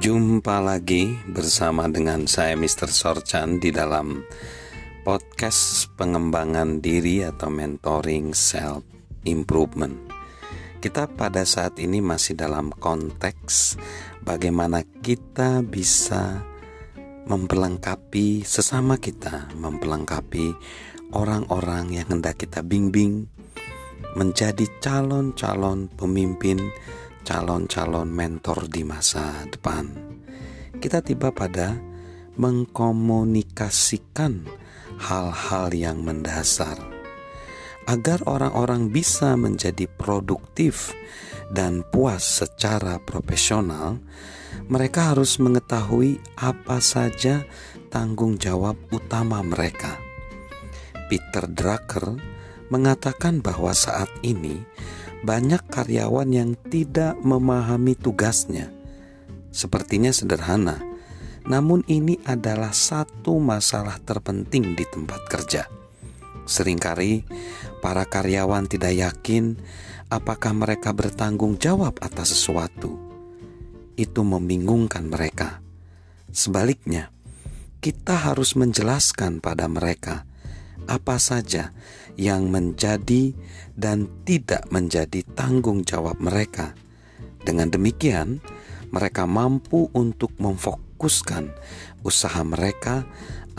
Jumpa lagi bersama dengan saya Mr. Sorchan di dalam podcast pengembangan diri atau mentoring self improvement. Kita pada saat ini masih dalam konteks bagaimana kita bisa memperlengkapi sesama kita, memperlengkapi orang-orang yang hendak kita bimbing menjadi calon-calon pemimpin calon-calon mentor di masa depan. Kita tiba pada mengkomunikasikan hal-hal yang mendasar agar orang-orang bisa menjadi produktif dan puas secara profesional. Mereka harus mengetahui apa saja tanggung jawab utama mereka. Peter Drucker mengatakan bahwa saat ini banyak karyawan yang tidak memahami tugasnya. Sepertinya sederhana, namun ini adalah satu masalah terpenting di tempat kerja. Seringkali para karyawan tidak yakin apakah mereka bertanggung jawab atas sesuatu. Itu membingungkan mereka. Sebaliknya, kita harus menjelaskan pada mereka apa saja yang menjadi dan tidak menjadi tanggung jawab mereka. Dengan demikian, mereka mampu untuk memfokuskan usaha mereka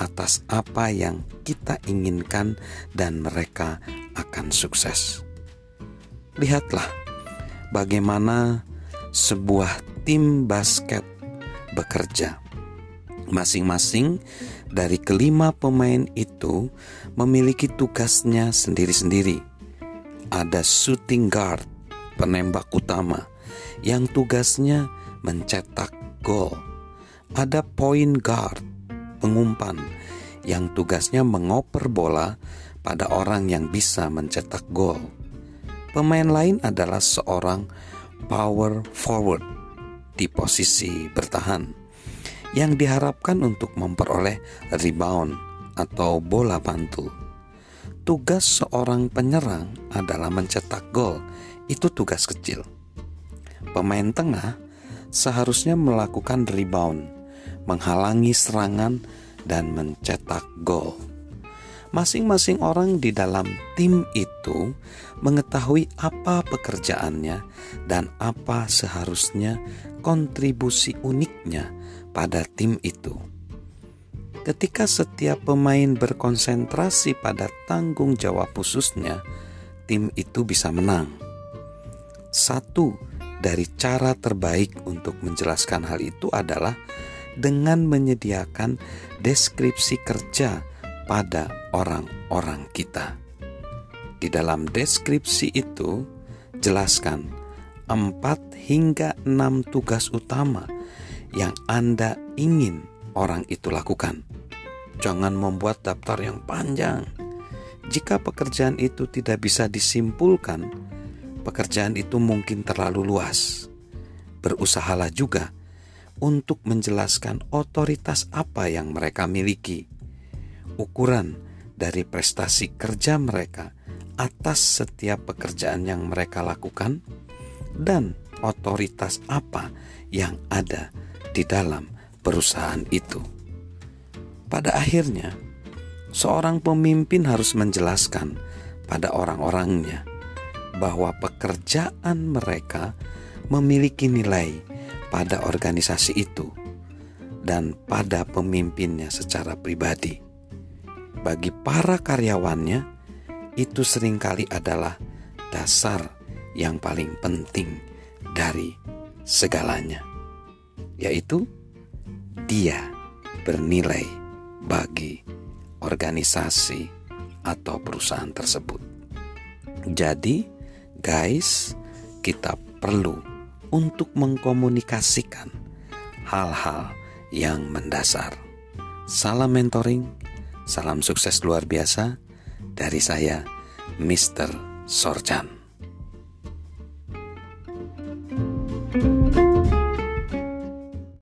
atas apa yang kita inginkan, dan mereka akan sukses. Lihatlah bagaimana sebuah tim basket bekerja. Masing-masing dari kelima pemain itu memiliki tugasnya sendiri-sendiri. Ada shooting guard, penembak utama, yang tugasnya mencetak gol. Ada point guard, pengumpan, yang tugasnya mengoper bola pada orang yang bisa mencetak gol. Pemain lain adalah seorang power forward di posisi bertahan yang diharapkan untuk memperoleh rebound atau bola pantul. Tugas seorang penyerang adalah mencetak gol. Itu tugas kecil. Pemain tengah seharusnya melakukan rebound, menghalangi serangan dan mencetak gol. Masing-masing orang di dalam tim itu mengetahui apa pekerjaannya dan apa seharusnya kontribusi uniknya pada tim itu. Ketika setiap pemain berkonsentrasi pada tanggung jawab khususnya, tim itu bisa menang. Satu dari cara terbaik untuk menjelaskan hal itu adalah dengan menyediakan deskripsi kerja pada orang-orang kita. Di dalam deskripsi itu, jelaskan empat hingga enam tugas utama yang Anda ingin orang itu lakukan. Jangan membuat daftar yang panjang. Jika pekerjaan itu tidak bisa disimpulkan, pekerjaan itu mungkin terlalu luas. Berusahalah juga untuk menjelaskan otoritas apa yang mereka miliki, ukuran dari prestasi kerja mereka atas setiap pekerjaan yang mereka lakukan, dan otoritas apa yang ada di dalam perusahaan itu. Pada akhirnya, seorang pemimpin harus menjelaskan pada orang-orangnya bahwa pekerjaan mereka memiliki nilai pada organisasi itu dan pada pemimpinnya secara pribadi. Bagi para karyawannya, itu sering kali adalah dasar yang paling penting dari segalanya yaitu dia bernilai bagi organisasi atau perusahaan tersebut. Jadi, guys, kita perlu untuk mengkomunikasikan hal-hal yang mendasar. Salam mentoring, salam sukses luar biasa dari saya, Mr. Sorjan.